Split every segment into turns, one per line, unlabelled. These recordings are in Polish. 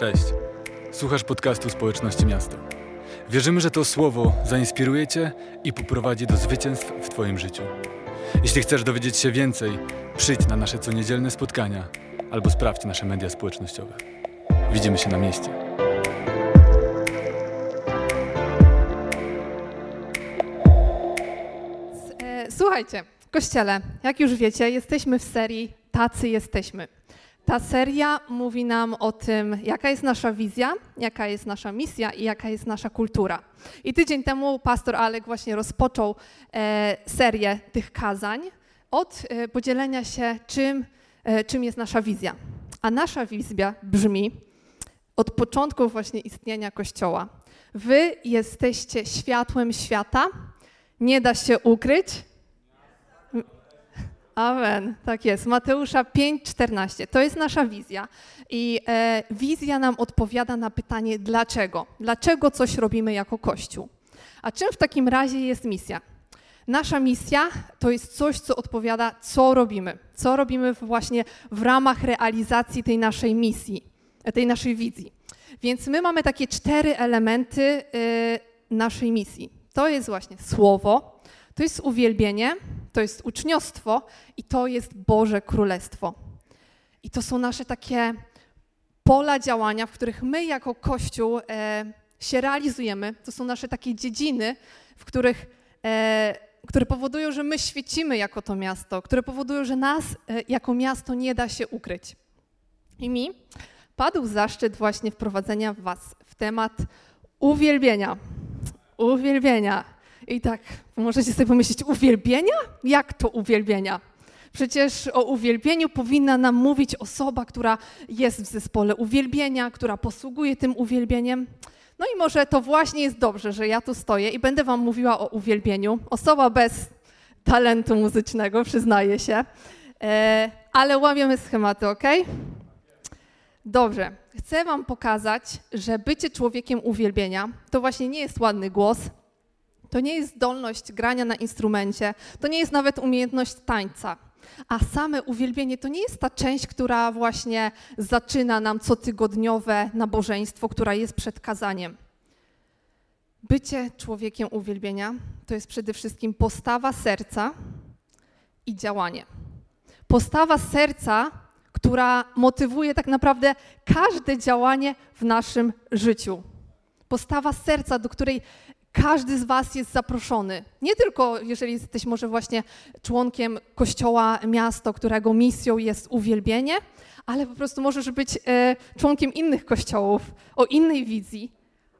Cześć. Słuchasz podcastu Społeczności Miasto. Wierzymy, że to słowo zainspiruje Cię i poprowadzi do zwycięstw w Twoim życiu. Jeśli chcesz dowiedzieć się więcej, przyjdź na nasze coniedzielne spotkania albo sprawdź nasze media społecznościowe. Widzimy się na mieście.
E, Słuchajcie, kościele, jak już wiecie, jesteśmy w serii Tacy jesteśmy. Ta seria mówi nam o tym, jaka jest nasza wizja, jaka jest nasza misja i jaka jest nasza kultura. I tydzień temu pastor Alek właśnie rozpoczął e, serię tych kazań od e, podzielenia się, czym, e, czym jest nasza wizja. A nasza wizja brzmi od początku właśnie istnienia Kościoła. Wy jesteście światłem świata, nie da się ukryć. Amen, tak jest. Mateusza 5:14. To jest nasza wizja. I e, wizja nam odpowiada na pytanie dlaczego? Dlaczego coś robimy jako Kościół? A czym w takim razie jest misja? Nasza misja to jest coś, co odpowiada, co robimy. Co robimy właśnie w ramach realizacji tej naszej misji, tej naszej wizji. Więc my mamy takie cztery elementy y, naszej misji. To jest właśnie słowo, to jest uwielbienie, to jest uczniostwo i to jest Boże Królestwo. I to są nasze takie pola działania, w których my jako Kościół e, się realizujemy. To są nasze takie dziedziny, w których, e, które powodują, że my świecimy jako to miasto, które powodują, że nas e, jako miasto nie da się ukryć. I mi padł zaszczyt właśnie wprowadzenia Was w temat uwielbienia. Uwielbienia. I tak możecie sobie pomyśleć, uwielbienia? Jak to uwielbienia? Przecież o uwielbieniu powinna nam mówić osoba, która jest w zespole uwielbienia, która posługuje tym uwielbieniem. No i może to właśnie jest dobrze, że ja tu stoję i będę Wam mówiła o uwielbieniu. Osoba bez talentu muzycznego, przyznaję się, e, ale łamiemy schematy, ok? Dobrze. Chcę Wam pokazać, że bycie człowiekiem uwielbienia to właśnie nie jest ładny głos, to nie jest zdolność grania na instrumencie, to nie jest nawet umiejętność tańca. A same uwielbienie to nie jest ta część, która właśnie zaczyna nam cotygodniowe nabożeństwo, która jest przed kazaniem. Bycie człowiekiem uwielbienia to jest przede wszystkim postawa serca i działanie. Postawa serca, która motywuje tak naprawdę każde działanie w naszym życiu. Postawa serca, do której każdy z Was jest zaproszony. Nie tylko, jeżeli jesteś może właśnie członkiem kościoła miasto, którego misją jest uwielbienie, ale po prostu możesz być e, członkiem innych kościołów, o innej wizji.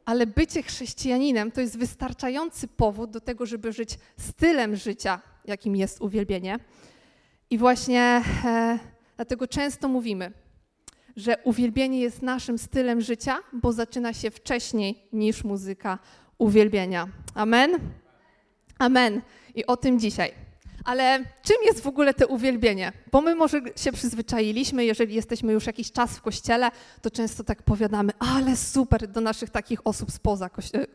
Ale bycie chrześcijaninem to jest wystarczający powód do tego, żeby żyć stylem życia, jakim jest uwielbienie. I właśnie e, dlatego często mówimy, że uwielbienie jest naszym stylem życia, bo zaczyna się wcześniej niż muzyka uwielbienia. Amen? Amen. I o tym dzisiaj. Ale czym jest w ogóle to uwielbienie? Bo my może się przyzwyczailiśmy, jeżeli jesteśmy już jakiś czas w kościele, to często tak powiadamy, ale super do naszych takich osób spoza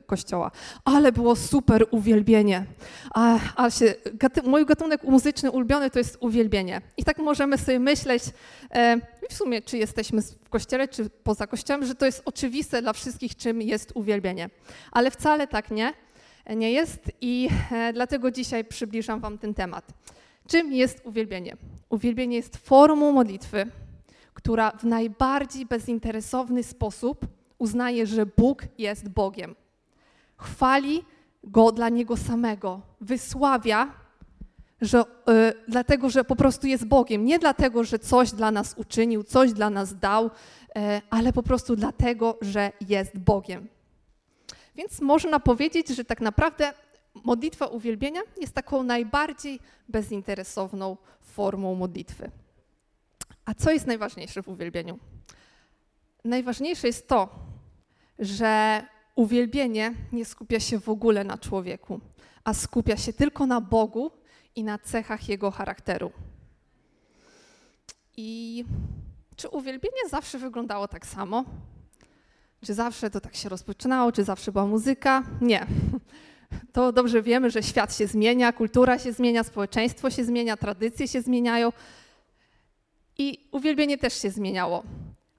kościoła, ale było super uwielbienie. A, a się, gaty, mój gatunek muzyczny ulubiony to jest uwielbienie. I tak możemy sobie myśleć, e, w sumie czy jesteśmy w kościele, czy poza kościołem, że to jest oczywiste dla wszystkich, czym jest uwielbienie. Ale wcale tak nie nie jest i e, dlatego dzisiaj przybliżam Wam ten temat. Czym jest uwielbienie? Uwielbienie jest formą modlitwy, która w najbardziej bezinteresowny sposób uznaje, że Bóg jest Bogiem. Chwali Go dla Niego samego, wysławia, że, y, dlatego, że po prostu jest Bogiem. Nie dlatego, że coś dla nas uczynił, coś dla nas dał, y, ale po prostu dlatego, że jest Bogiem. Więc można powiedzieć, że tak naprawdę modlitwa uwielbienia jest taką najbardziej bezinteresowną formą modlitwy. A co jest najważniejsze w uwielbieniu? Najważniejsze jest to, że uwielbienie nie skupia się w ogóle na człowieku, a skupia się tylko na Bogu i na cechach Jego charakteru. I czy uwielbienie zawsze wyglądało tak samo? Czy zawsze to tak się rozpoczynało, czy zawsze była muzyka? Nie. To dobrze wiemy, że świat się zmienia, kultura się zmienia, społeczeństwo się zmienia, tradycje się zmieniają i uwielbienie też się zmieniało.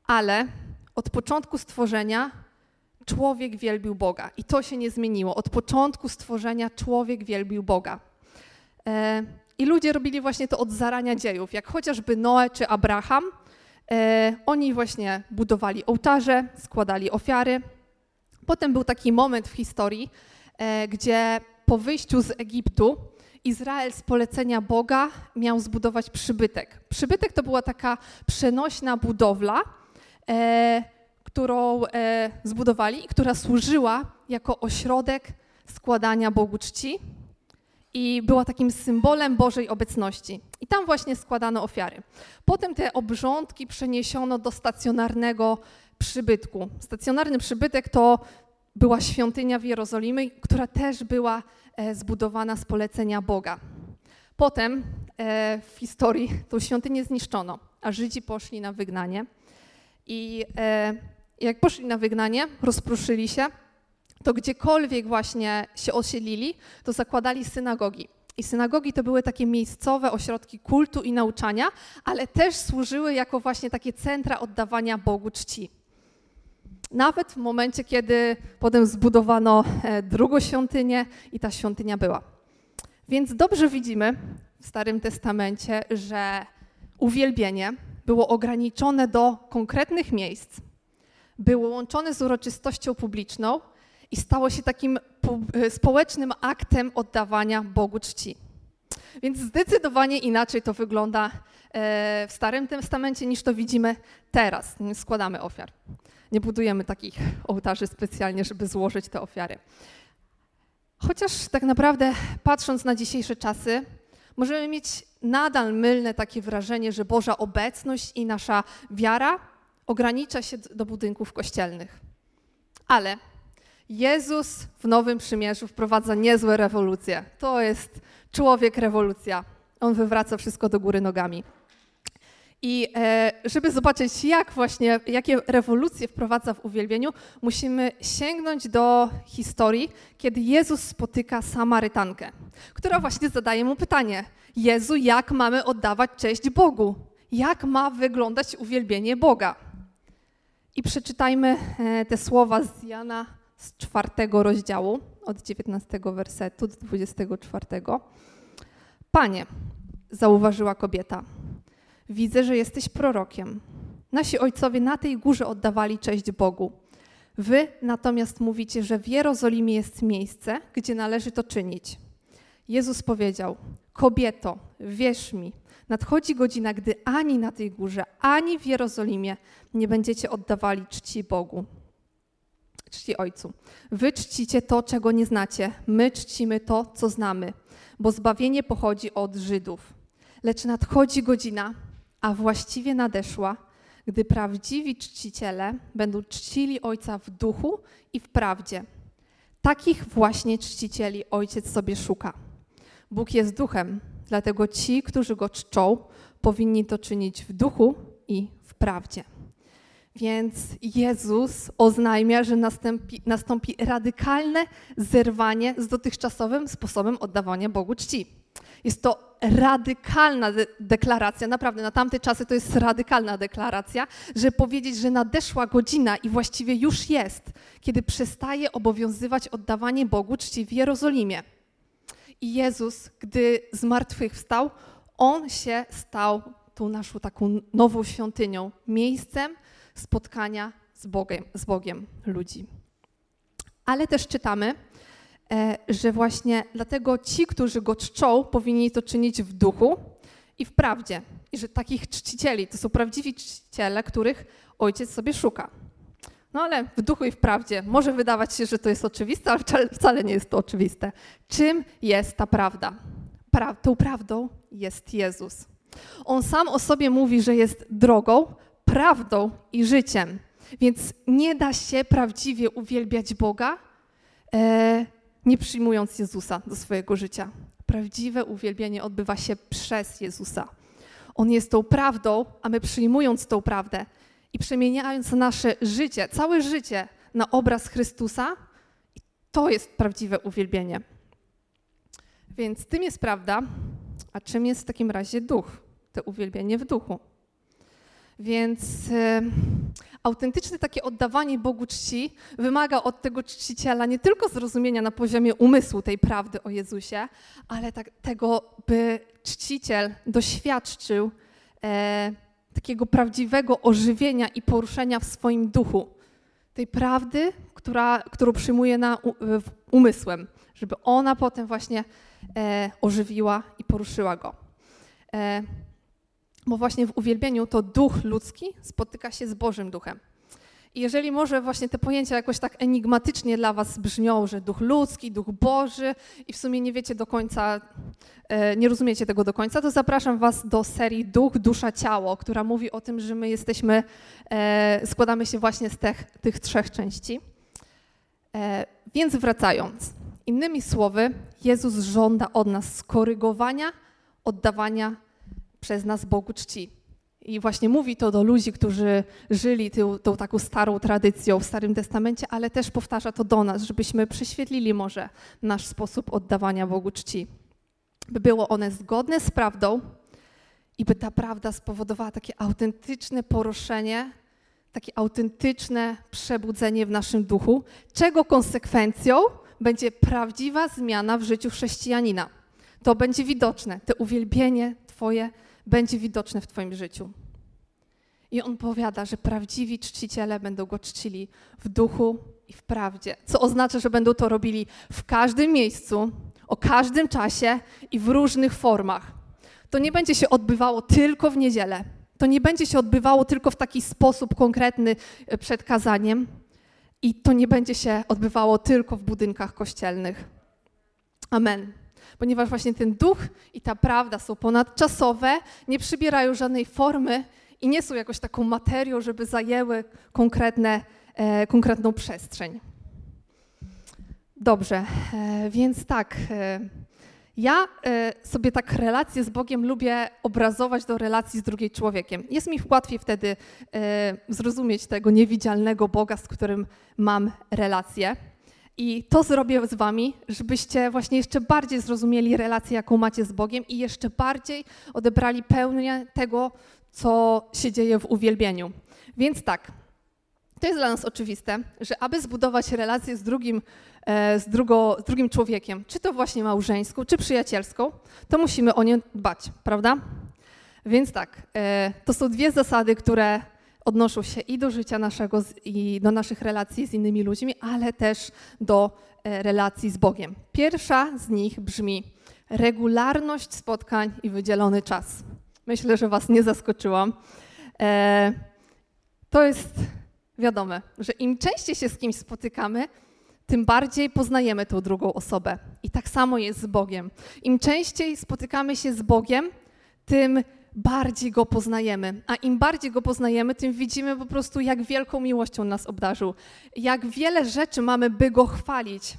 Ale Od początku stworzenia człowiek wielbił Boga i to się nie zmieniło. Od początku stworzenia człowiek wielbił Boga. E, I ludzie robili właśnie to od zarania dziejów, jak chociażby Noe czy Abraham. E, oni właśnie budowali ołtarze, składali ofiary. Potem był taki moment w historii, e, gdzie po wyjściu z Egiptu Izrael z polecenia Boga miał zbudować przybytek. Przybytek to była taka przenośna budowla, e, którą zbudowali i która służyła jako ośrodek składania Bogu czci i była takim symbolem Bożej obecności. I tam właśnie składano ofiary. Potem te obrządki przeniesiono do stacjonarnego przybytku. Stacjonarny przybytek to była świątynia w Jerozolimie, która też była e, zbudowana z polecenia Boga. Potem e, w historii tą świątynię zniszczono, a Żydzi poszli na wygnanie. I e, jak poszli na wygnanie, rozproszyli się, to gdziekolwiek właśnie się osiedlili, to zakładali synagogi. I synagogi to były takie miejscowe ośrodki kultu i nauczania, ale też służyły jako właśnie takie centra oddawania Bogu czci. Nawet w momencie, kiedy potem zbudowano e, drugą świątynię i ta świątynia była. Więc dobrze widzimy w Starym Testamencie, że uwielbienie było ograniczone do konkretnych miejsc, było łączone z uroczystością publiczną i stało się takim e, społecznym aktem oddawania Bogu czci. Więc zdecydowanie inaczej to wygląda e, w Starym Testamencie niż to widzimy teraz. Składamy ofiar. Nie budujemy takich ołtarzy specjalnie, żeby złożyć te ofiary. Chociaż tak naprawdę, patrząc na dzisiejsze czasy, możemy mieć nadal mylne takie wrażenie, że Boża obecność i nasza wiara ogranicza się do budynków kościelnych. Ale Jezus w Nowym Przymierzu wprowadza niezłe rewolucje. To jest człowiek rewolucja. On wywraca wszystko do góry nogami. I e, żeby zobaczyć, jak właśnie, jakie rewolucje wprowadza w uwielbieniu, musimy sięgnąć do historii, kiedy Jezus spotyka Samarytankę, która właśnie zadaje mu pytanie: Jezu, jak mamy oddawać cześć Bogu? Jak ma wyglądać uwielbienie Boga? I przeczytajmy e, te słowa z Jana z czwartego rozdziału, od 19 wersetu do 24. Panie, zauważyła kobieta, widzę, że jesteś prorokiem. Nasi ojcowie na tej górze oddawali cześć Bogu. Wy natomiast mówicie, że w Jerozolimie jest miejsce, gdzie należy to czynić. Jezus powiedział: Kobieto, wierz mi, nadchodzi godzina, gdy ani na tej górze, ani w Jerozolimie nie będziecie oddawali czci Bogu. Czci Ojcu. Wy czcicie to, czego nie znacie, my czcimy to, co znamy, bo zbawienie pochodzi od Żydów. Lecz nadchodzi godzina, a właściwie nadeszła, gdy prawdziwi czciciele będą czcili Ojca w duchu i w prawdzie. Takich właśnie czcicieli Ojciec sobie szuka. Bóg jest duchem, dlatego ci, którzy go czczą, powinni to czynić w duchu i w prawdzie. Więc Jezus oznajmia, że nastąpi, nastąpi radykalne zerwanie z dotychczasowym sposobem oddawania Bogu czci. Jest to radykalna de deklaracja, naprawdę na tamte czasy to jest radykalna deklaracja, że powiedzieć, że nadeszła godzina i właściwie już jest, kiedy przestaje obowiązywać oddawanie Bogu czci w Jerozolimie. I Jezus, gdy zmartwychwstał, On się stał tą naszą taką nową świątynią, miejscem spotkania z Bogiem, z Bogiem ludzi. Ale też czytamy, E, że właśnie dlatego ci, którzy go czczą, powinni to czynić w duchu i w prawdzie. I że takich czcicieli to są prawdziwi czciciele, których ojciec sobie szuka. No ale w duchu i w prawdzie może wydawać się, że to jest oczywiste, ale wcale nie jest to oczywiste. Czym jest ta prawda? Pra tą prawdą jest Jezus. On sam o sobie mówi, że jest drogą, prawdą i życiem. Więc nie da się prawdziwie uwielbiać Boga, e, nie przyjmując Jezusa do swojego życia. Prawdziwe uwielbienie odbywa się przez Jezusa. On jest tą prawdą, a my przyjmując tą prawdę i przemieniając nasze życie, całe życie na obraz Chrystusa, to jest prawdziwe uwielbienie. Więc tym jest prawda, a czym jest w takim razie duch? To uwielbienie w duchu. Więc autentyczne takie oddawanie Bogu czci wymaga od tego czciciela nie tylko zrozumienia na poziomie umysłu tej prawdy o Jezusie, ale tak, tego, by czciciel doświadczył e, takiego prawdziwego ożywienia i poruszenia w swoim duchu. Tej prawdy, która, którą przyjmuje na, umysłem, żeby ona potem właśnie e, ożywiła i poruszyła go. Bo właśnie w uwielbieniu to duch ludzki spotyka się z Bożym Duchem. I jeżeli może właśnie te pojęcia jakoś tak enigmatycznie dla was brzmią, że duch ludzki, duch Boży i w sumie nie wiecie do końca, e, nie rozumiecie tego do końca, to zapraszam was do serii Duch, Dusza, Ciało, która mówi o tym, że my jesteśmy, e, składamy się właśnie z tych, tych trzech części. E, więc wracając, innymi słowy, Jezus żąda od nas skorygowania, oddawania przez nas Bogu czci. I właśnie mówi to do ludzi, którzy żyli tą, tą, taką starą tradycją w Starym Testamencie, ale też powtarza to do nas, żebyśmy prześwietlili może nasz sposób oddawania Bogu czci. By było one zgodne z prawdą i by ta prawda spowodowała takie autentyczne poruszenie, takie autentyczne przebudzenie w naszym duchu, czego konsekwencją będzie prawdziwa zmiana w życiu chrześcijanina. To będzie widoczne, to uwielbienie Twoje będzie widoczne w Twoim życiu. I on powiada, że prawdziwi czciciele będą go czcili w duchu i w prawdzie, co oznacza, że będą to robili w każdym miejscu, o każdym czasie i w różnych formach. To nie będzie się odbywało tylko w niedzielę. To nie będzie się odbywało tylko w taki sposób konkretny e, przed kazaniem. I to nie będzie się odbywało tylko w budynkach kościelnych. Amen ponieważ właśnie ten duch i ta prawda są ponadczasowe, nie przybierają żadnej formy i nie są jakoś taką materią, żeby zajęły konkretne, e, konkretną przestrzeń. Dobrze, e, więc tak. E, ja e, sobie tak relacje z Bogiem lubię obrazować do relacji z drugim człowiekiem. Jest mi łatwiej wtedy e, zrozumieć tego niewidzialnego Boga, z którym mam relację. I to zrobię z wami, żebyście właśnie jeszcze bardziej zrozumieli relację, jaką macie z Bogiem i jeszcze bardziej odebrali pełnię tego, co się dzieje w uwielbieniu. Więc tak, to jest dla nas oczywiste, że aby zbudować relację z drugim, e, z, drugo, z drugim człowiekiem, czy to właśnie małżeńską, czy przyjacielską, to musimy o nie dbać, prawda? Więc tak, e, to są dwie zasady, które odnoszą się i do życia naszego, i do naszych relacji z innymi ludźmi, ale też do e, relacji z Bogiem. Pierwsza z nich brzmi regularność spotkań i wydzielony czas. Myślę, że Was nie zaskoczyłam. E, to jest wiadome, że im częściej się z kimś spotykamy, tym bardziej poznajemy tą drugą osobę. I tak samo jest z Bogiem. Im częściej spotykamy się z Bogiem, tym bardziej Go poznajemy. A im bardziej Go poznajemy, tym widzimy po prostu, jak wielką miłością nas obdarzył. Jak wiele rzeczy mamy, by Go chwalić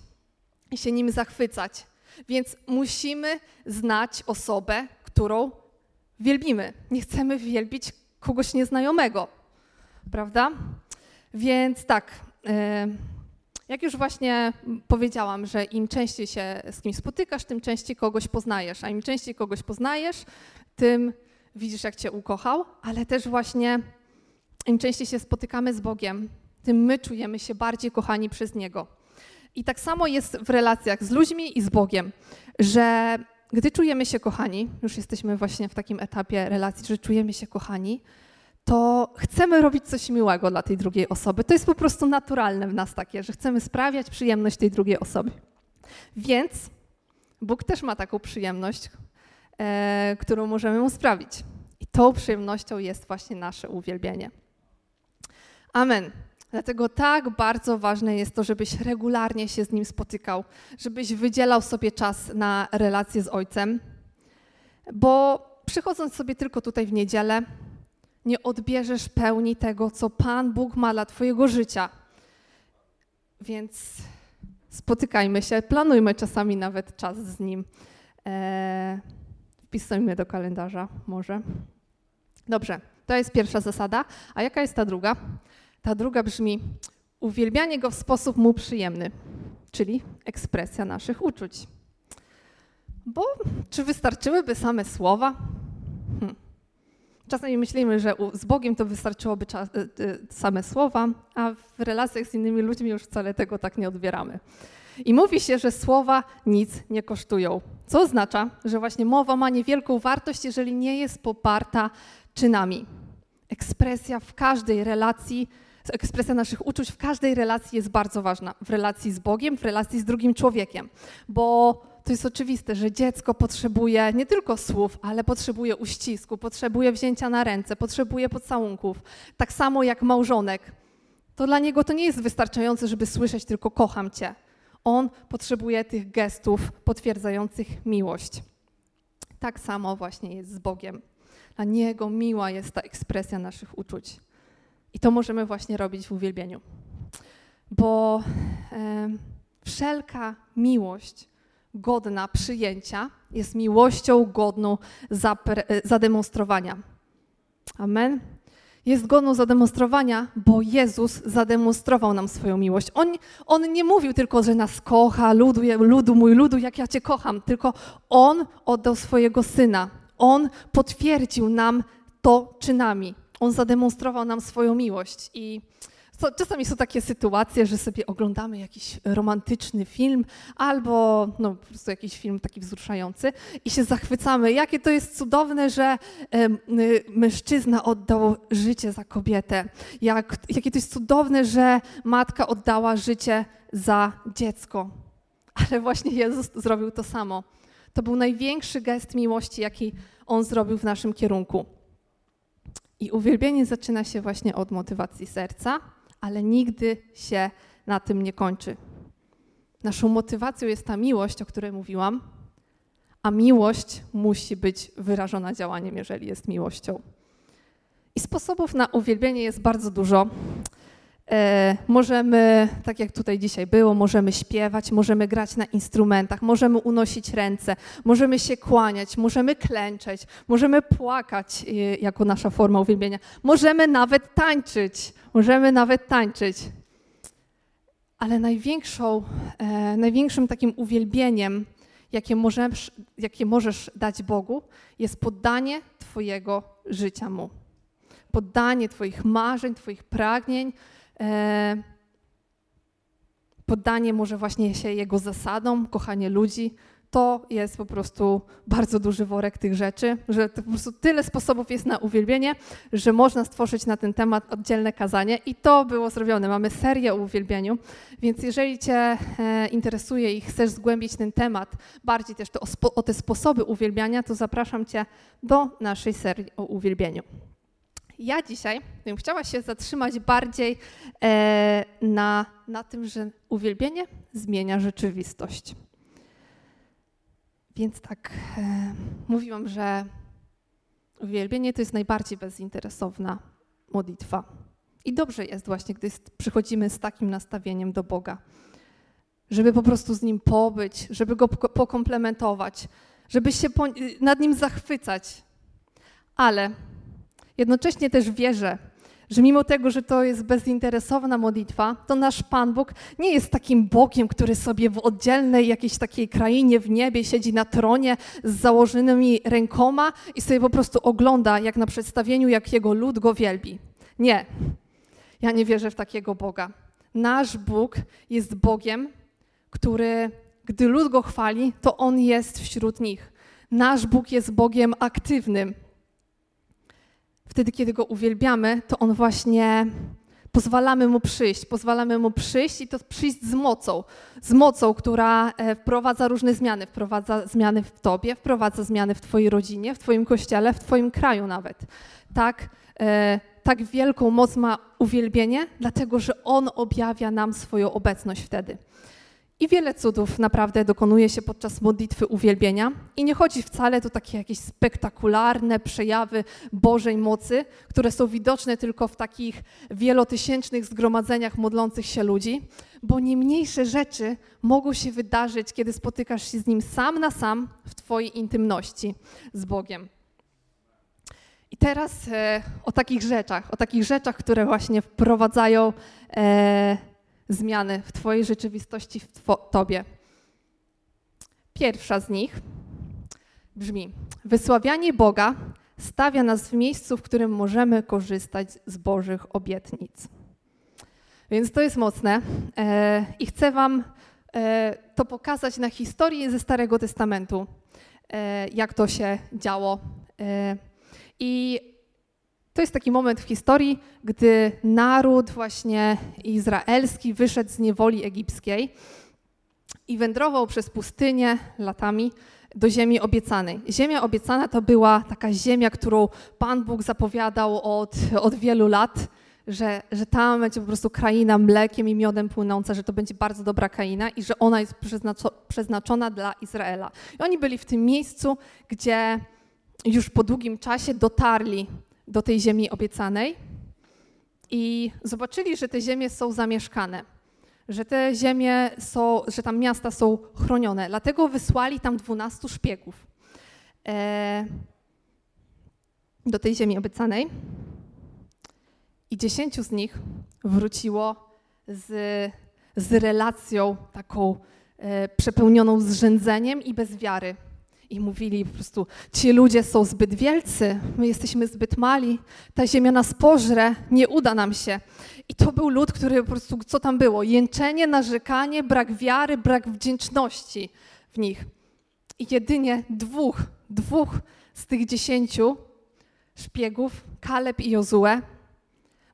i się Nim zachwycać. Więc musimy znać osobę, którą wielbimy. Nie chcemy wielbić kogoś nieznajomego, prawda? Więc tak, e, jak już właśnie powiedziałam, że im częściej się z kimś spotykasz, tym częściej kogoś poznajesz, a im częściej kogoś poznajesz, tym widzisz, jak Cię ukochał, ale też właśnie im częściej się spotykamy z Bogiem, tym my czujemy się bardziej kochani przez Niego. I tak samo jest w relacjach z ludźmi i z Bogiem, że gdy czujemy się kochani, już jesteśmy właśnie w takim etapie relacji, że czujemy się kochani, to chcemy robić coś miłego dla tej drugiej osoby. To jest po prostu naturalne w nas takie, że chcemy sprawiać przyjemność tej drugiej osobie. Więc Bóg też ma taką przyjemność, e, którą możemy mu sprawić. I tą przyjemnością jest właśnie nasze uwielbienie. Amen. Dlatego tak bardzo ważne jest to, żebyś regularnie się z Nim spotykał, żebyś wydzielał sobie czas na relacje z Ojcem, bo przychodząc sobie tylko tutaj w niedzielę, nie odbierzesz pełni tego, co Pan Bóg ma dla Twojego życia. Więc spotykajmy się, planujmy czasami nawet czas z Nim. Eee, wpisujmy do kalendarza może. Dobrze, to jest pierwsza zasada. A jaka jest ta druga? Ta druga brzmi uwielbianie go w sposób mu przyjemny, czyli ekspresja naszych uczuć. Bo czy wystarczyłyby same słowa? Hm. Czasami myślimy, że z Bogiem to wystarczyłoby same słowa, a w relacjach z innymi ludźmi już wcale tego tak nie odbieramy. I mówi się, że słowa nic nie kosztują, co oznacza, że właśnie mowa ma niewielką wartość, jeżeli nie jest poparta czynami. Ekspresja w każdej relacji, ekspresja naszych uczuć w każdej relacji jest bardzo ważna. W relacji z Bogiem, w relacji z drugim człowiekiem, bo to jest oczywiste, że dziecko potrzebuje nie tylko słów, ale potrzebuje uścisku, potrzebuje wzięcia na ręce, potrzebuje pocałunków. Tak samo jak małżonek. To dla niego to nie jest wystarczające, żeby słyszeć tylko kocham cię. On potrzebuje tych gestów potwierdzających miłość. Tak samo właśnie jest z Bogiem. Dla Niego miła jest ta ekspresja naszych uczuć. I to możemy właśnie robić w uwielbieniu. Bo e, wszelka miłość godna przyjęcia jest miłością godną zademonstrowania. Amen jest godną zademonstrowania, bo Jezus zademonstrował nam swoją miłość. On, on nie mówił tylko, że nas kocha, ludu, ludu, mój ludu, jak ja Cię kocham, tylko On oddał swojego Syna. On potwierdził nam to czynami. On zademonstrował nam swoją miłość i Czasami są takie sytuacje, że sobie oglądamy jakiś romantyczny film albo no, po prostu jakiś film taki wzruszający i się zachwycamy, jakie to jest cudowne, że mężczyzna oddał życie za kobietę, jak, jakie to jest cudowne, że matka oddała życie za dziecko. Ale właśnie Jezus zrobił to samo. To był największy gest miłości, jaki On zrobił w naszym kierunku. I uwielbienie zaczyna się właśnie od motywacji serca, ale nigdy się na tym nie kończy. Naszą motywacją jest ta miłość, o której mówiłam, a miłość musi być wyrażona działaniem, jeżeli jest miłością. I sposobów na uwielbienie jest bardzo dużo. E, możemy, tak jak tutaj dzisiaj było, możemy śpiewać, możemy grać na instrumentach, możemy unosić ręce, możemy się kłaniać, możemy klęczeć, możemy płakać e, jako nasza forma uwielbienia, możemy nawet tańczyć, możemy nawet tańczyć. Ale największą, e, największym takim uwielbieniem, jakie możesz, jakie możesz dać Bogu, jest poddanie Twojego życia Mu. Poddanie Twoich marzeń, Twoich pragnień, poddanie może właśnie się jego zasadom, kochanie ludzi, to jest po prostu bardzo duży worek tych rzeczy, że po prostu tyle sposobów jest na uwielbienie, że można stworzyć na ten temat oddzielne kazanie i to było zrobione. Mamy serię o uwielbieniu, więc jeżeli Cię e, interesuje i chcesz zgłębić ten temat, bardziej też to o, o te sposoby uwielbiania, to zapraszam Cię do naszej serii o uwielbieniu. Ja dzisiaj bym chciała się zatrzymać bardziej e, na, na tym, że uwielbienie zmienia rzeczywistość. Więc tak, e, mówiłam, że uwielbienie to jest najbardziej bezinteresowna modlitwa. I dobrze jest właśnie, gdy przychodzimy z takim nastawieniem do Boga, żeby po prostu z Nim pobyć, żeby Go pokomplementować, żeby się nad Nim zachwycać. Ale Jednocześnie też wierzę, że mimo tego, że to jest bezinteresowna modlitwa, to nasz Pan Bóg nie jest takim Bogiem, który sobie w oddzielnej jakiejś takiej krainie w niebie siedzi na tronie z założonymi rękoma i sobie po prostu ogląda, jak na przedstawieniu, jak jego lud go wielbi. Nie, ja nie wierzę w takiego Boga. Nasz Bóg jest Bogiem, który, gdy lud go chwali, to on jest wśród nich. Nasz Bóg jest Bogiem aktywnym, wtedy, kiedy Go uwielbiamy, to On właśnie pozwalamy Mu przyjść, pozwalamy Mu przyjść i to przyjść z mocą, z mocą, która e, wprowadza różne zmiany, wprowadza zmiany w Tobie, wprowadza zmiany w Twojej rodzinie, w Twoim kościele, w Twoim kraju nawet. Tak, e, tak wielką moc ma uwielbienie, dlatego że On objawia nam swoją obecność wtedy. I wiele cudów naprawdę dokonuje się podczas modlitwy uwielbienia. I nie chodzi wcale tu takie jakieś spektakularne przejawy Bożej mocy, które są widoczne tylko w takich wielotysięcznych zgromadzeniach modlących się ludzi, bo nie mniejsze rzeczy mogą się wydarzyć, kiedy spotykasz się z Nim sam na sam w Twojej intymności z Bogiem. I teraz e, o takich rzeczach, o takich rzeczach, które właśnie wprowadzają e, zmiany w Twojej rzeczywistości, w Tobie. Pierwsza z nich brzmi: Wysławianie Boga stawia nas w miejscu, w którym możemy korzystać z Bożych obietnic. Więc to jest mocne e, i chcę Wam e, to pokazać na historii ze Starego Testamentu, e, jak to się działo. E, I jest taki moment w historii, gdy naród właśnie izraelski wyszedł z niewoli egipskiej i wędrował przez pustynię latami do ziemi obiecanej. Ziemia obiecana to była taka ziemia, którą Pan Bóg zapowiadał od, od wielu lat, że, że tam będzie po prostu kraina mlekiem i miodem płynąca, że to będzie bardzo dobra kraina i że ona jest przeznaczona dla Izraela. I oni byli w tym miejscu, gdzie już po długim czasie dotarli do tej ziemi obiecanej i zobaczyli, że te ziemie są zamieszkane, że te ziemie są, że tam miasta są chronione. Dlatego wysłali tam dwunastu szpiegów e, do tej ziemi obiecanej i dziesięciu z nich wróciło z, z relacją taką e, przepełnioną zrzędzeniem i bez wiary i mówili po prostu, ci ludzie są zbyt wielcy, my jesteśmy zbyt mali, ta ziemia nas pożre, nie uda nam się. I to był lud, który po prostu, co tam było? Jęczenie, narzekanie, brak wiary, brak wdzięczności w nich. I jedynie dwóch, dwóch z tych dziesięciu szpiegów, Kaleb i Jozue,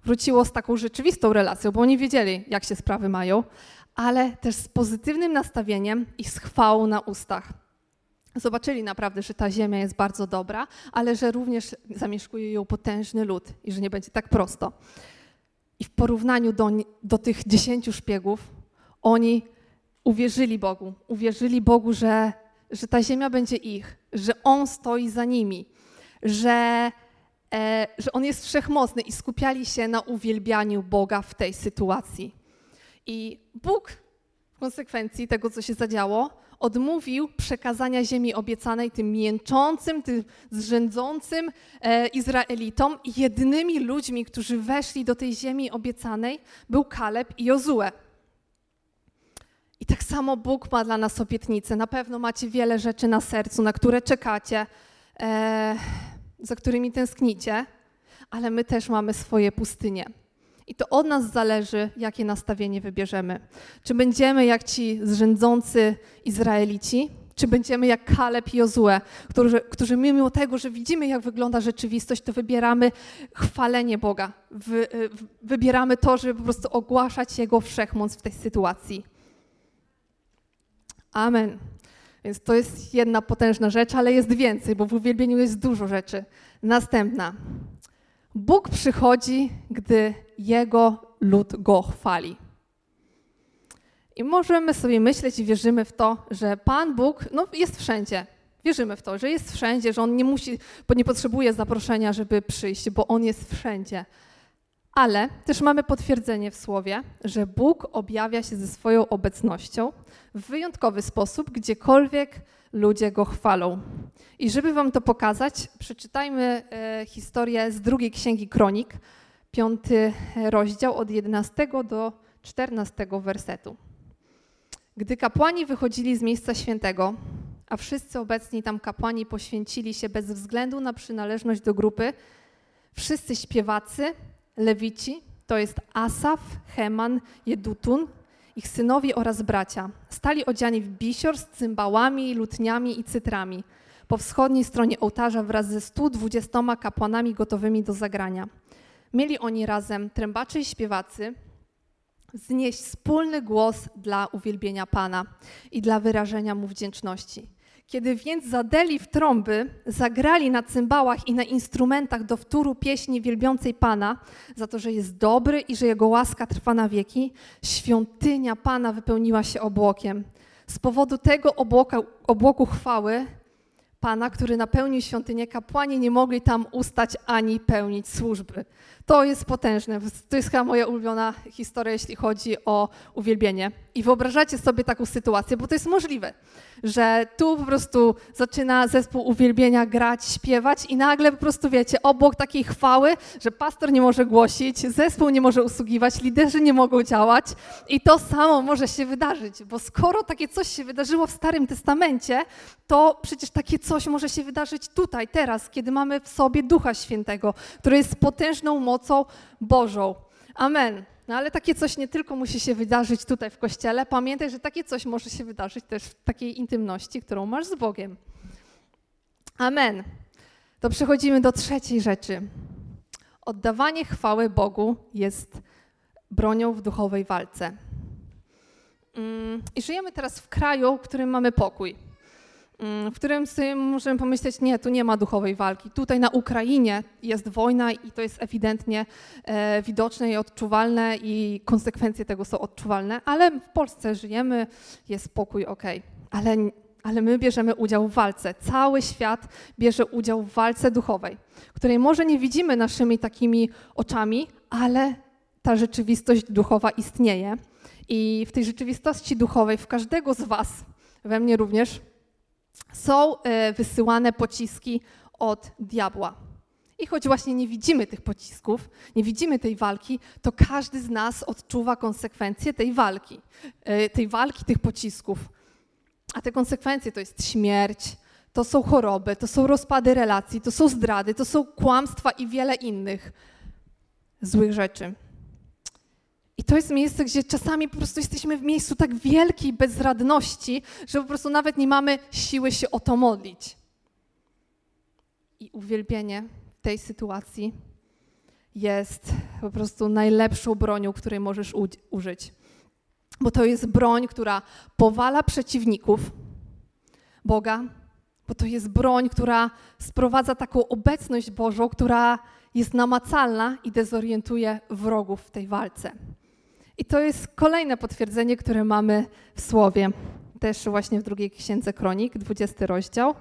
wróciło z taką rzeczywistą relacją, bo oni wiedzieli, jak się sprawy mają, ale też z pozytywnym nastawieniem i z chwałą na ustach. Zobaczyli naprawdę, że ta ziemia jest bardzo dobra, ale że również zamieszkuje ją potężny lud i że nie będzie tak prosto. I w porównaniu do, do tych dziesięciu szpiegów, oni uwierzyli Bogu. Uwierzyli Bogu, że, że ta ziemia będzie ich, że On stoi za nimi, że, e, że On jest wszechmocny i skupiali się na uwielbianiu Boga w tej sytuacji. I Bóg w konsekwencji tego, co się zadziało, odmówił przekazania ziemi obiecanej tym mięczącym, tym zrzędzącym e, Izraelitom. I jedynymi ludźmi, którzy weszli do tej ziemi obiecanej, był Kaleb i Jozue. I tak samo Bóg ma dla nas obietnice. Na pewno macie wiele rzeczy na sercu, na które czekacie, e, za którymi tęsknicie, ale my też mamy swoje pustynie. I to od nas zależy, jakie nastawienie wybierzemy. Czy będziemy jak ci zrzędzący Izraelici, czy będziemy jak Kaleb i Jozue, którzy, którzy mimo tego, że widzimy, jak wygląda rzeczywistość, to wybieramy chwalenie Boga. Wy, wybieramy to, żeby po prostu ogłaszać Jego wszechmoc w tej sytuacji. Amen. Więc to jest jedna potężna rzecz, ale jest więcej, bo w uwielbieniu jest dużo rzeczy. Następna. Bóg przychodzi, gdy Jego lud Go chwali. I możemy sobie myśleć i wierzymy w to, że Pan Bóg no, jest wszędzie. Wierzymy w to, że jest wszędzie, że On nie musi, bo nie potrzebuje zaproszenia, żeby przyjść, bo On jest wszędzie. Ale też mamy potwierdzenie w Słowie, że Bóg objawia się ze swoją obecnością w wyjątkowy sposób, gdziekolwiek ludzie Go chwalą. I żeby wam to pokazać, przeczytajmy e, historię z drugiej księgi Kronik, piąty rozdział od 11 do 14 wersetu. Gdy kapłani wychodzili z miejsca świętego, a wszyscy obecni tam kapłani poświęcili się bez względu na przynależność do grupy, wszyscy śpiewacy, lewici, to jest Asaf, Heman, Jedutun, ich synowie oraz bracia, stali odziani w bisior z cymbałami, lutniami i cytrami po wschodniej stronie ołtarza wraz ze 120 kapłanami gotowymi do zagrania. Mieli oni razem trębacze i śpiewacy znieść wspólny głos dla uwielbienia Pana i dla wyrażenia Mu wdzięczności. Kiedy więc zadeli w trąby, zagrali na cymbałach i na instrumentach do wtóru pieśni wielbiącej Pana, za to, że jest dobry i że Jego łaska trwa na wieki, świątynia Pana wypełniła się obłokiem. Z powodu tego obłoka, obłoku chwały Pana, który napełnił świątynię, kapłani nie mogli tam ustać ani pełnić służby. To jest potężne. To jest chyba moja ulubiona historia, jeśli chodzi o uwielbienie. I wyobrażacie sobie taką sytuację, bo to jest możliwe, że tu po prostu zaczyna zespół uwielbienia grać, śpiewać i nagle po prostu wiecie, obok takiej chwały, że pastor nie może głosić, zespół nie może usługiwać, liderzy nie mogą działać i to samo może się wydarzyć, bo skoro takie coś się wydarzyło w Starym Testamencie, to przecież takie coś może się wydarzyć tutaj, teraz, kiedy mamy w sobie Ducha Świętego, który jest potężną mocą Bożą. Amen. No ale takie coś nie tylko musi się wydarzyć tutaj w kościele, pamiętaj, że takie coś może się wydarzyć też w takiej intymności, którą masz z Bogiem. Amen. To przechodzimy do trzeciej rzeczy. Oddawanie chwały Bogu jest bronią w duchowej walce. Mm, I żyjemy teraz w kraju, w którym mamy pokój. Mm, w którym sobie możemy pomyśleć, nie, tu nie ma duchowej walki. Tutaj na Ukrainie jest wojna i to jest ewidentnie e, widoczne i odczuwalne i konsekwencje tego są odczuwalne, ale w Polsce żyjemy, jest spokój, ok. Ale, ale my bierzemy udział w walce. Cały świat bierze udział w walce duchowej, której może nie widzimy naszymi takimi oczami, ale ta rzeczywistość duchowa istnieje. I w tej rzeczywistości duchowej w każdego z Was, we mnie również, są e, wysyłane pociski od diabła. I choć właśnie nie widzimy tych pocisków, nie widzimy tej walki, to każdy z nas odczuwa konsekwencje tej walki, e, tej walki tych pocisków. A te konsekwencje to jest śmierć, to są choroby, to są rozpady relacji, to są zdrady, to są kłamstwa i wiele innych złych rzeczy. I to jest miejsce, gdzie czasami po prostu jesteśmy w miejscu tak wielkiej bezradności, że po prostu nawet nie mamy siły się o to modlić. I uwielbienie tej sytuacji jest po prostu najlepszą bronią, której możesz użyć. Bo to jest broń, która powala przeciwników Boga, bo to jest broń, która sprowadza taką obecność Bożą, która jest namacalna i dezorientuje wrogów w tej walce. I to jest kolejne potwierdzenie, które mamy w Słowie, też właśnie w drugiej księdze Kronik, 20 rozdział.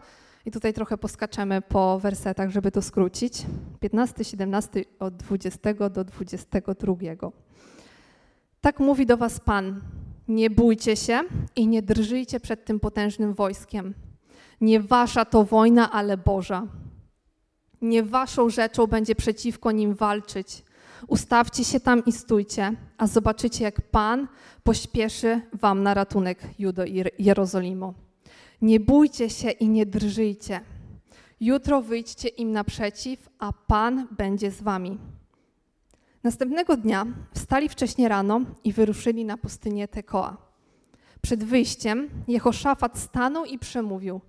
I tutaj trochę poskaczemy po wersetach, żeby to skrócić. 15, 17 od 20 do 22. Tak mówi do was Pan: Nie bójcie się i nie drżyjcie przed tym potężnym wojskiem. Nie wasza to wojna, ale Boża. Nie waszą rzeczą będzie przeciwko nim walczyć Ustawcie się tam i stójcie, a zobaczycie, jak Pan pośpieszy wam na ratunek Judo i Jerozolimu. Nie bójcie się i nie drżyjcie. Jutro wyjdźcie im naprzeciw, a Pan będzie z wami. Następnego dnia wstali wcześnie rano i wyruszyli na pustynię Tekoa. Przed wyjściem Jehoszafat stanął i przemówił: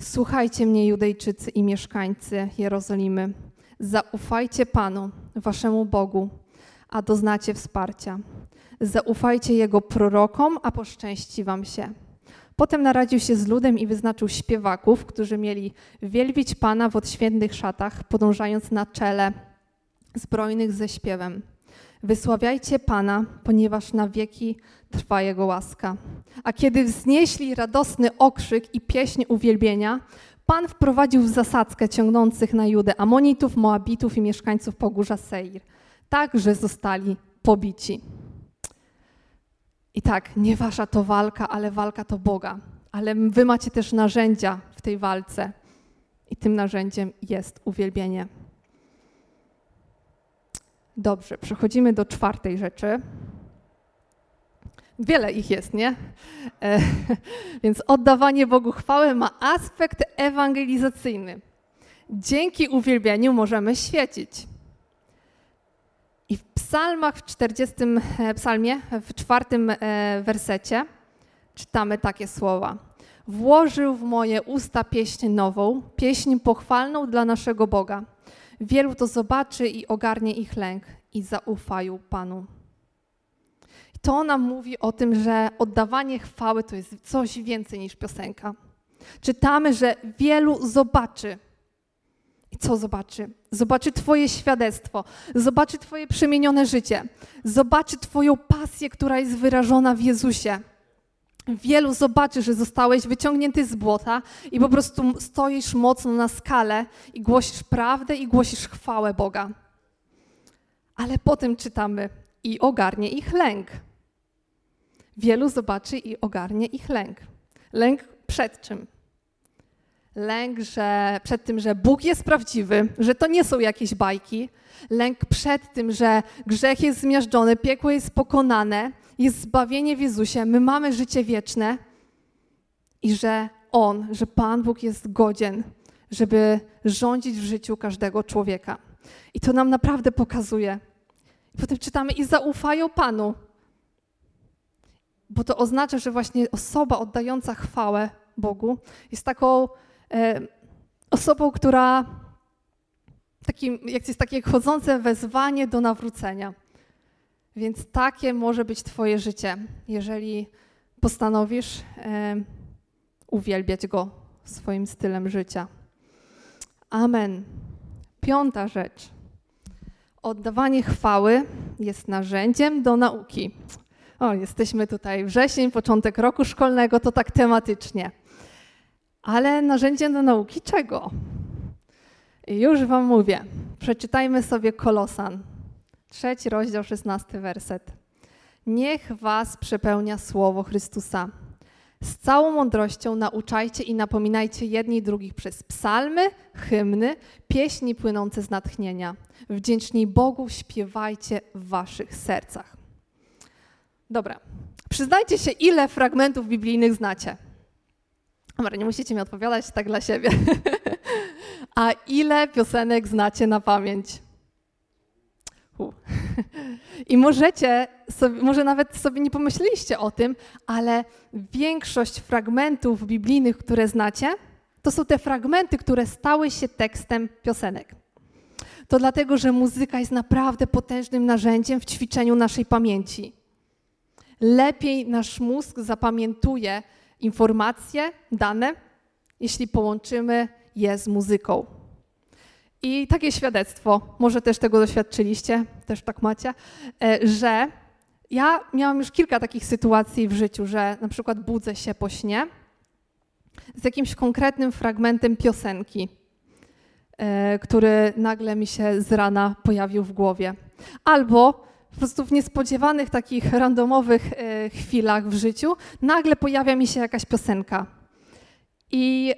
Słuchajcie mnie, Judejczycy i mieszkańcy Jerozolimy. Zaufajcie Panu, waszemu Bogu, a doznacie wsparcia. Zaufajcie Jego prorokom, a poszczęści wam się. Potem naradził się z ludem i wyznaczył śpiewaków, którzy mieli wielbić Pana w odświętnych szatach, podążając na czele zbrojnych ze śpiewem. Wysławiajcie Pana, ponieważ na wieki trwa Jego łaska. A kiedy wznieśli radosny okrzyk i pieśń uwielbienia, Pan wprowadził w zasadzkę ciągnących na Judę Amonitów, Moabitów i mieszkańców Pogórza Seir, tak, że zostali pobici. I tak, nie wasza to walka, ale walka to Boga. Ale wy macie też narzędzia w tej walce. I tym narzędziem jest uwielbienie. Dobrze, przechodzimy do czwartej rzeczy. Wiele ich jest, nie? E, więc oddawanie Bogu chwały ma aspekt ewangelizacyjny. Dzięki uwielbieniu możemy świecić. I w psalmach w 40 e, psalmie, w czwartym e, wersecie czytamy takie słowa. Włożył w moje usta pieśń nową, pieśń pochwalną dla naszego Boga. Wielu to zobaczy i ogarnie ich lęk i zaufają Panu to nam mówi o tym, że oddawanie chwały to jest coś więcej niż piosenka. Czytamy, że wielu zobaczy. I co zobaczy? Zobaczy Twoje świadectwo, zobaczy Twoje przemienione życie, zobaczy Twoją pasję, która jest wyrażona w Jezusie. Wielu zobaczy, że zostałeś wyciągnięty z błota i po prostu stoisz mocno na skale i głosisz prawdę i głosisz chwałę Boga. Ale potem czytamy i ogarnie ich lęk. Wielu zobaczy i ogarnie ich lęk. Lęk przed czym? Lęk że, przed tym, że Bóg jest prawdziwy, że to nie są jakieś bajki. Lęk przed tym, że grzech jest zmiażdżony, piekło jest pokonane, jest zbawienie w Jezusie, my mamy życie wieczne i że On, że Pan Bóg jest godzien, żeby rządzić w życiu każdego człowieka. I to nam naprawdę pokazuje. Potem czytamy i zaufają Panu, bo to oznacza, że właśnie osoba oddająca chwałę Bogu jest taką e, osobą, która takim, jak jest takie chodzące wezwanie do nawrócenia. Więc takie może być Twoje życie, jeżeli postanowisz e, uwielbiać Go swoim stylem życia. Amen. Piąta rzecz. Oddawanie chwały jest narzędziem do nauki. O, jesteśmy tutaj wrzesień, początek roku szkolnego, to tak tematycznie. Ale narzędziem do nauki czego? I już Wam mówię. Przeczytajmy sobie Kolosan, trzeci rozdział, szesnasty werset. Niech Was przepełnia słowo Chrystusa. Z całą mądrością nauczajcie i napominajcie jedni drugich przez psalmy, hymny, pieśni płynące z natchnienia. Wdzięczni Bogu śpiewajcie w Waszych sercach. Dobra, przyznajcie się, ile fragmentów biblijnych znacie. Dobra, nie musicie mi odpowiadać tak dla siebie. A ile piosenek znacie na pamięć? I możecie, sobie, może nawet sobie nie pomyśleliście o tym, ale większość fragmentów biblijnych, które znacie, to są te fragmenty, które stały się tekstem piosenek. To dlatego, że muzyka jest naprawdę potężnym narzędziem w ćwiczeniu naszej pamięci. Lepiej nasz mózg zapamiętuje informacje, dane, jeśli połączymy je z muzyką. I takie świadectwo, może też tego doświadczyliście, też tak macie, e, że ja miałam już kilka takich sytuacji w życiu, że na przykład budzę się po śnie z jakimś konkretnym fragmentem piosenki, e, który nagle mi się z rana pojawił w głowie. Albo po prostu w niespodziewanych takich randomowych e, chwilach w życiu nagle pojawia mi się jakaś piosenka. I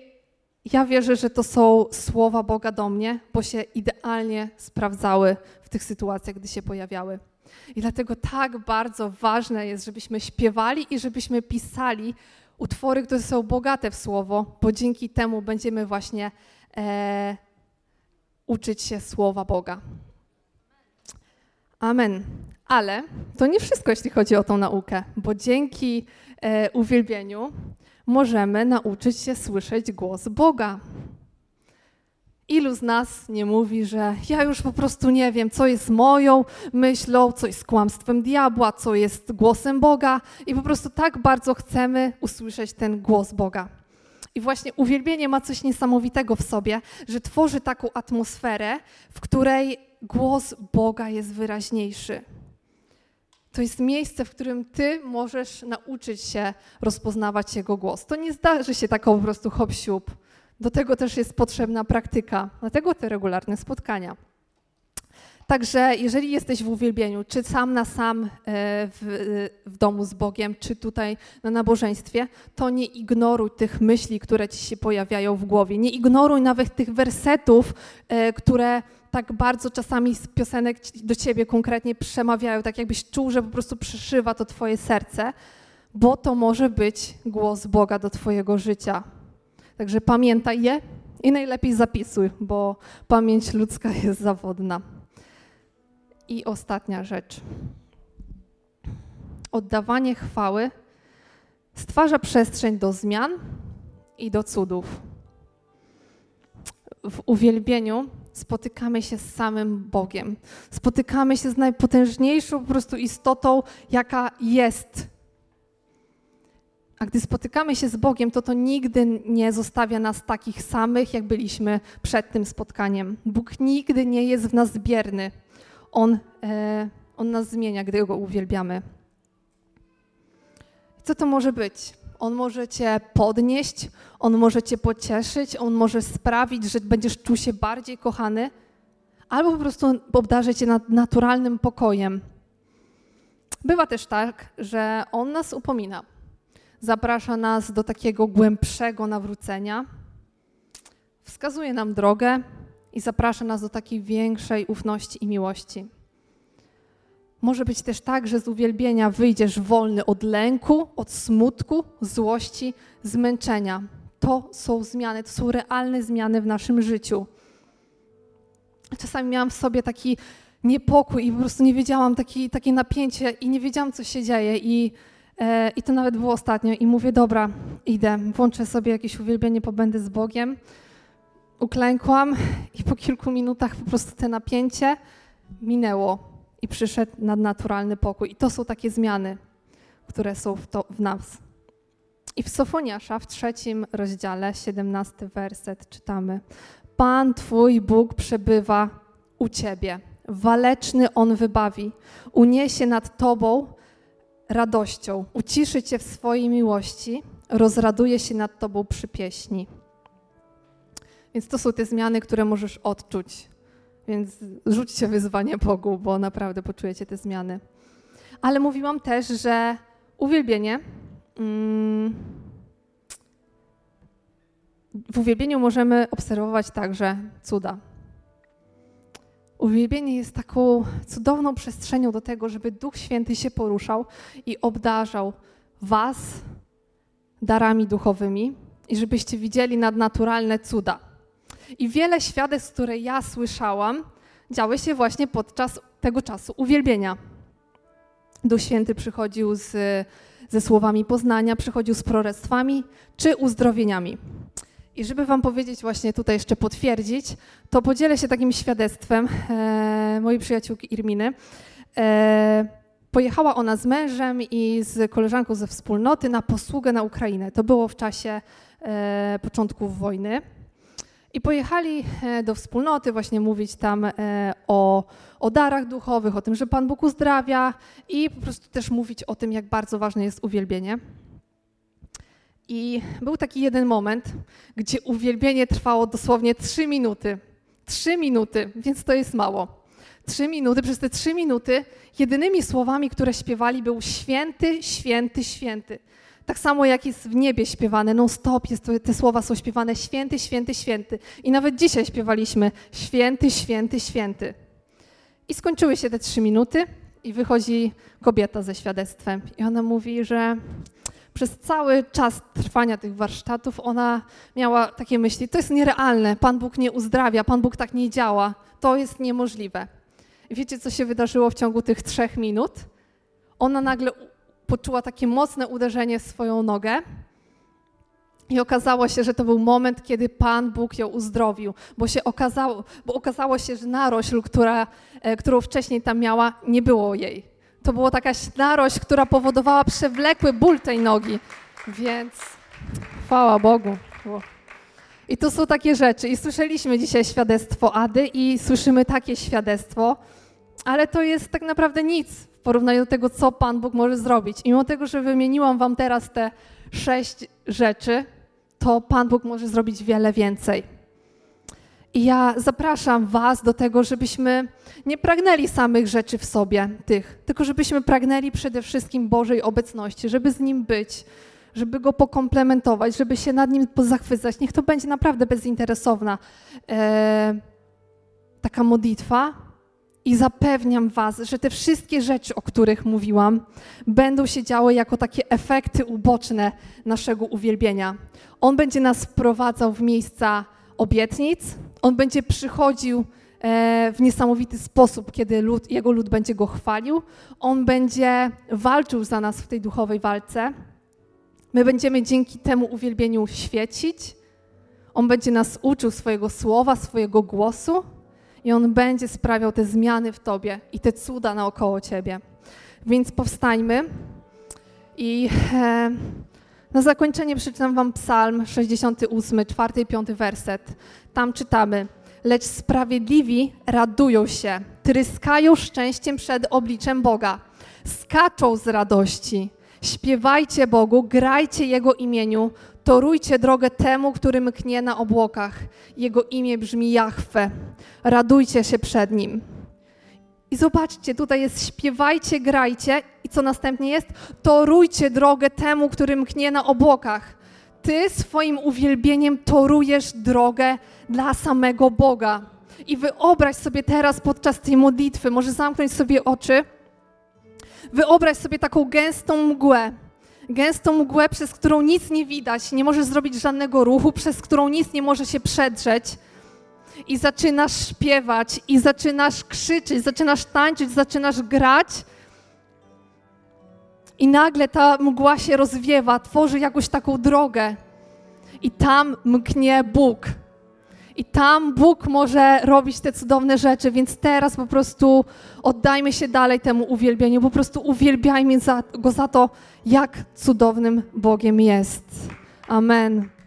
ja wierzę, że to są słowa Boga do mnie, bo się idealnie sprawdzały w tych sytuacjach, gdy się pojawiały. I dlatego tak bardzo ważne jest, żebyśmy śpiewali i żebyśmy pisali utwory, które są bogate w słowo, bo dzięki temu będziemy właśnie e, uczyć się słowa Boga. Amen. Ale to nie wszystko, jeśli chodzi o tą naukę, bo dzięki e, uwielbieniu możemy nauczyć się słyszeć głos Boga. Ilu z nas nie mówi, że ja już po prostu nie wiem, co jest moją myślą, co jest kłamstwem diabła, co jest głosem Boga, i po prostu tak bardzo chcemy usłyszeć ten głos Boga. I właśnie uwielbienie ma coś niesamowitego w sobie, że tworzy taką atmosferę, w której głos Boga jest wyraźniejszy. To jest miejsce, w którym ty możesz nauczyć się rozpoznawać Jego głos. To nie zdarzy się tak po prostu hop siup. Do tego też jest potrzebna praktyka, dlatego te regularne spotkania. Także jeżeli jesteś w uwielbieniu, czy sam na sam e, w, w, domu z Bogiem, czy tutaj na nabożeństwie, to nie ignoruj tych myśli, które ci się pojawiają w głowie. Nie ignoruj nawet tych wersetów, e, które tak bardzo czasami z piosenek do ciebie konkretnie przemawiają, tak jakbyś czuł, że po prostu przeszywa to twoje serce, bo to może być głos Boga do twojego życia. Także pamiętaj je i najlepiej zapisuj, bo pamięć ludzka jest zawodna. I ostatnia rzecz. Oddawanie chwały stwarza przestrzeń do zmian i do cudów. W uwielbieniu spotykamy się z samym Bogiem. Spotykamy się z najpotężniejszą po prostu istotą, jaka jest. A gdy spotykamy się z Bogiem, to to nigdy nie zostawia nas takich samych, jak byliśmy przed tym spotkaniem. Bóg nigdy nie jest w nas bierny. On, e, on nas zmienia, gdy Go uwielbiamy. Co to może być? On może cię podnieść, on może cię pocieszyć, on może sprawić, że będziesz czuł się bardziej kochany, albo po prostu obdarzy cię naturalnym pokojem. Bywa też tak, że On nas upomina. Zaprasza nas do takiego głębszego nawrócenia, wskazuje nam drogę i zaprasza nas do takiej większej ufności i miłości. Może być też tak, że z uwielbienia wyjdziesz wolny od lęku, od smutku, złości, zmęczenia. To są zmiany, to są realne zmiany w naszym życiu. Czasami miałam w sobie taki niepokój i po prostu nie wiedziałam, taki, takie napięcie i nie wiedziałam, co się dzieje. I, e, I to nawet było ostatnio. I mówię, dobra, idę, włączę sobie jakieś uwielbienie, pobędę z Bogiem. Uklękłam i po kilku minutach po prostu te napięcie minęło i przyszedł nadnaturalny pokój. I to są takie zmiany, które są w, to, w nas. I w Sofoniasza w trzecim rozdziale, 17 werset czytamy. Pan Twój Bóg przebywa u Ciebie. Waleczny On wybawi. Uniesie nad Tobą radością. Uciszy Cię w swojej miłości. Rozraduje się nad Tobą przy pieśni. Więc to są te zmiany, które możesz odczuć. Więc rzućcie wyzwanie Bogu, bo naprawdę poczujecie te zmiany. Ale mówiłam też, że uwielbienie. Mm, w uwielbieniu możemy obserwować także cuda. Uwielbienie jest taką cudowną przestrzenią do tego, żeby Duch Święty się poruszał i obdarzał Was darami duchowymi i żebyście widzieli nadnaturalne cuda. I wiele świadectw, które ja słyszałam, działy się właśnie podczas tego czasu uwielbienia. Duch Święty przychodził z, ze słowami poznania, przychodził z proroctwami czy uzdrowieniami. I żeby Wam powiedzieć, właśnie tutaj jeszcze potwierdzić, to podzielę się takim świadectwem e, mojej przyjaciółki Irminy. E, pojechała ona z mężem i z koleżanką ze wspólnoty na posługę na Ukrainę. To było w czasie e, początków wojny. I pojechali e, do wspólnoty właśnie mówić tam e, o, o darach duchowych, o tym, że Pan Bóg uzdrawia i po prostu też mówić o tym, jak bardzo ważne jest uwielbienie. I był taki jeden moment, gdzie uwielbienie trwało dosłownie trzy minuty. Trzy minuty, więc to jest mało. Trzy minuty, przez te trzy minuty jedynymi słowami, które śpiewali, był święty, święty, święty. Tak samo jak jest w niebie śpiewane, non stop jest, te słowa są śpiewane święty, święty, święty. I nawet dzisiaj śpiewaliśmy święty, święty, święty. I skończyły się te trzy minuty i wychodzi kobieta ze świadectwem. I ona mówi, że przez cały czas trwania tych warsztatów ona miała takie myśli: to jest nierealne, Pan Bóg nie uzdrawia, Pan Bóg tak nie działa, to jest niemożliwe. Wiecie, co się wydarzyło w ciągu tych trzech minut? Ona nagle poczuła takie mocne uderzenie w swoją nogę. I okazało się, że to był moment, kiedy Pan Bóg ją uzdrowił, bo się okazało, bo okazało się, że narośl, która, e, którą wcześniej tam miała, nie było jej. To była taka narość, która powodowała przewlekły ból tej nogi. Więc chwała Bogu. I to są takie rzeczy. I słyszeliśmy dzisiaj świadectwo Ady i słyszymy takie świadectwo, ale to jest tak naprawdę nic w porównaniu do tego, co Pan Bóg może zrobić. I mimo tego, że wymieniłam Wam teraz te sześć rzeczy, to Pan Bóg może zrobić wiele więcej. I ja zapraszam Was do tego, żebyśmy nie pragnęli samych rzeczy w sobie, tych, tylko żebyśmy pragnęli przede wszystkim Bożej obecności, żeby z Nim być, żeby Go pokomplementować, żeby się nad Nim zachwycać. Niech to będzie naprawdę bezinteresowna e, taka modlitwa. I zapewniam Was, że te wszystkie rzeczy, o których mówiłam, będą się działy jako takie efekty uboczne naszego uwielbienia. On będzie nas wprowadzał w miejsca obietnic, on będzie przychodził e, w niesamowity sposób, kiedy lud, jego lud będzie go chwalił. On będzie walczył za nas w tej duchowej walce. My będziemy dzięki temu uwielbieniu świecić. On będzie nas uczył swojego słowa, swojego głosu i on będzie sprawiał te zmiany w tobie i te cuda naokoło ciebie. Więc powstańmy i e, na zakończenie przeczytam wam Psalm 68, 4 i 5 werset. Tam czytamy: Lecz sprawiedliwi radują się, tryskają szczęściem przed obliczem Boga, skaczą z radości. Śpiewajcie Bogu, grajcie Jego imieniu, Torujcie drogę temu, który mknie na obłokach. Jego imię brzmi Jahwe. Radujcie się przed nim. I zobaczcie, tutaj jest śpiewajcie, grajcie i co następnie jest? Torujcie drogę temu, który mknie na obłokach. Ty swoim uwielbieniem torujesz drogę dla samego Boga. I wyobraź sobie teraz podczas tej modlitwy, może zamknąć sobie oczy, wyobraź sobie taką gęstą mgłę. Gęstą mgłę, przez którą nic nie widać, nie możesz zrobić żadnego ruchu, przez którą nic nie może się przedrzeć. I zaczynasz śpiewać, i zaczynasz krzyczeć, zaczynasz tańczyć, zaczynasz grać. I nagle ta mgła się rozwiewa, tworzy jakąś taką drogę. I tam mknie Bóg. I tam Bóg może robić te cudowne rzeczy, więc teraz po prostu oddajmy się dalej temu uwielbieniu, po prostu uwielbiajmy za, Go za to, jak cudownym Bogiem jest. Amen.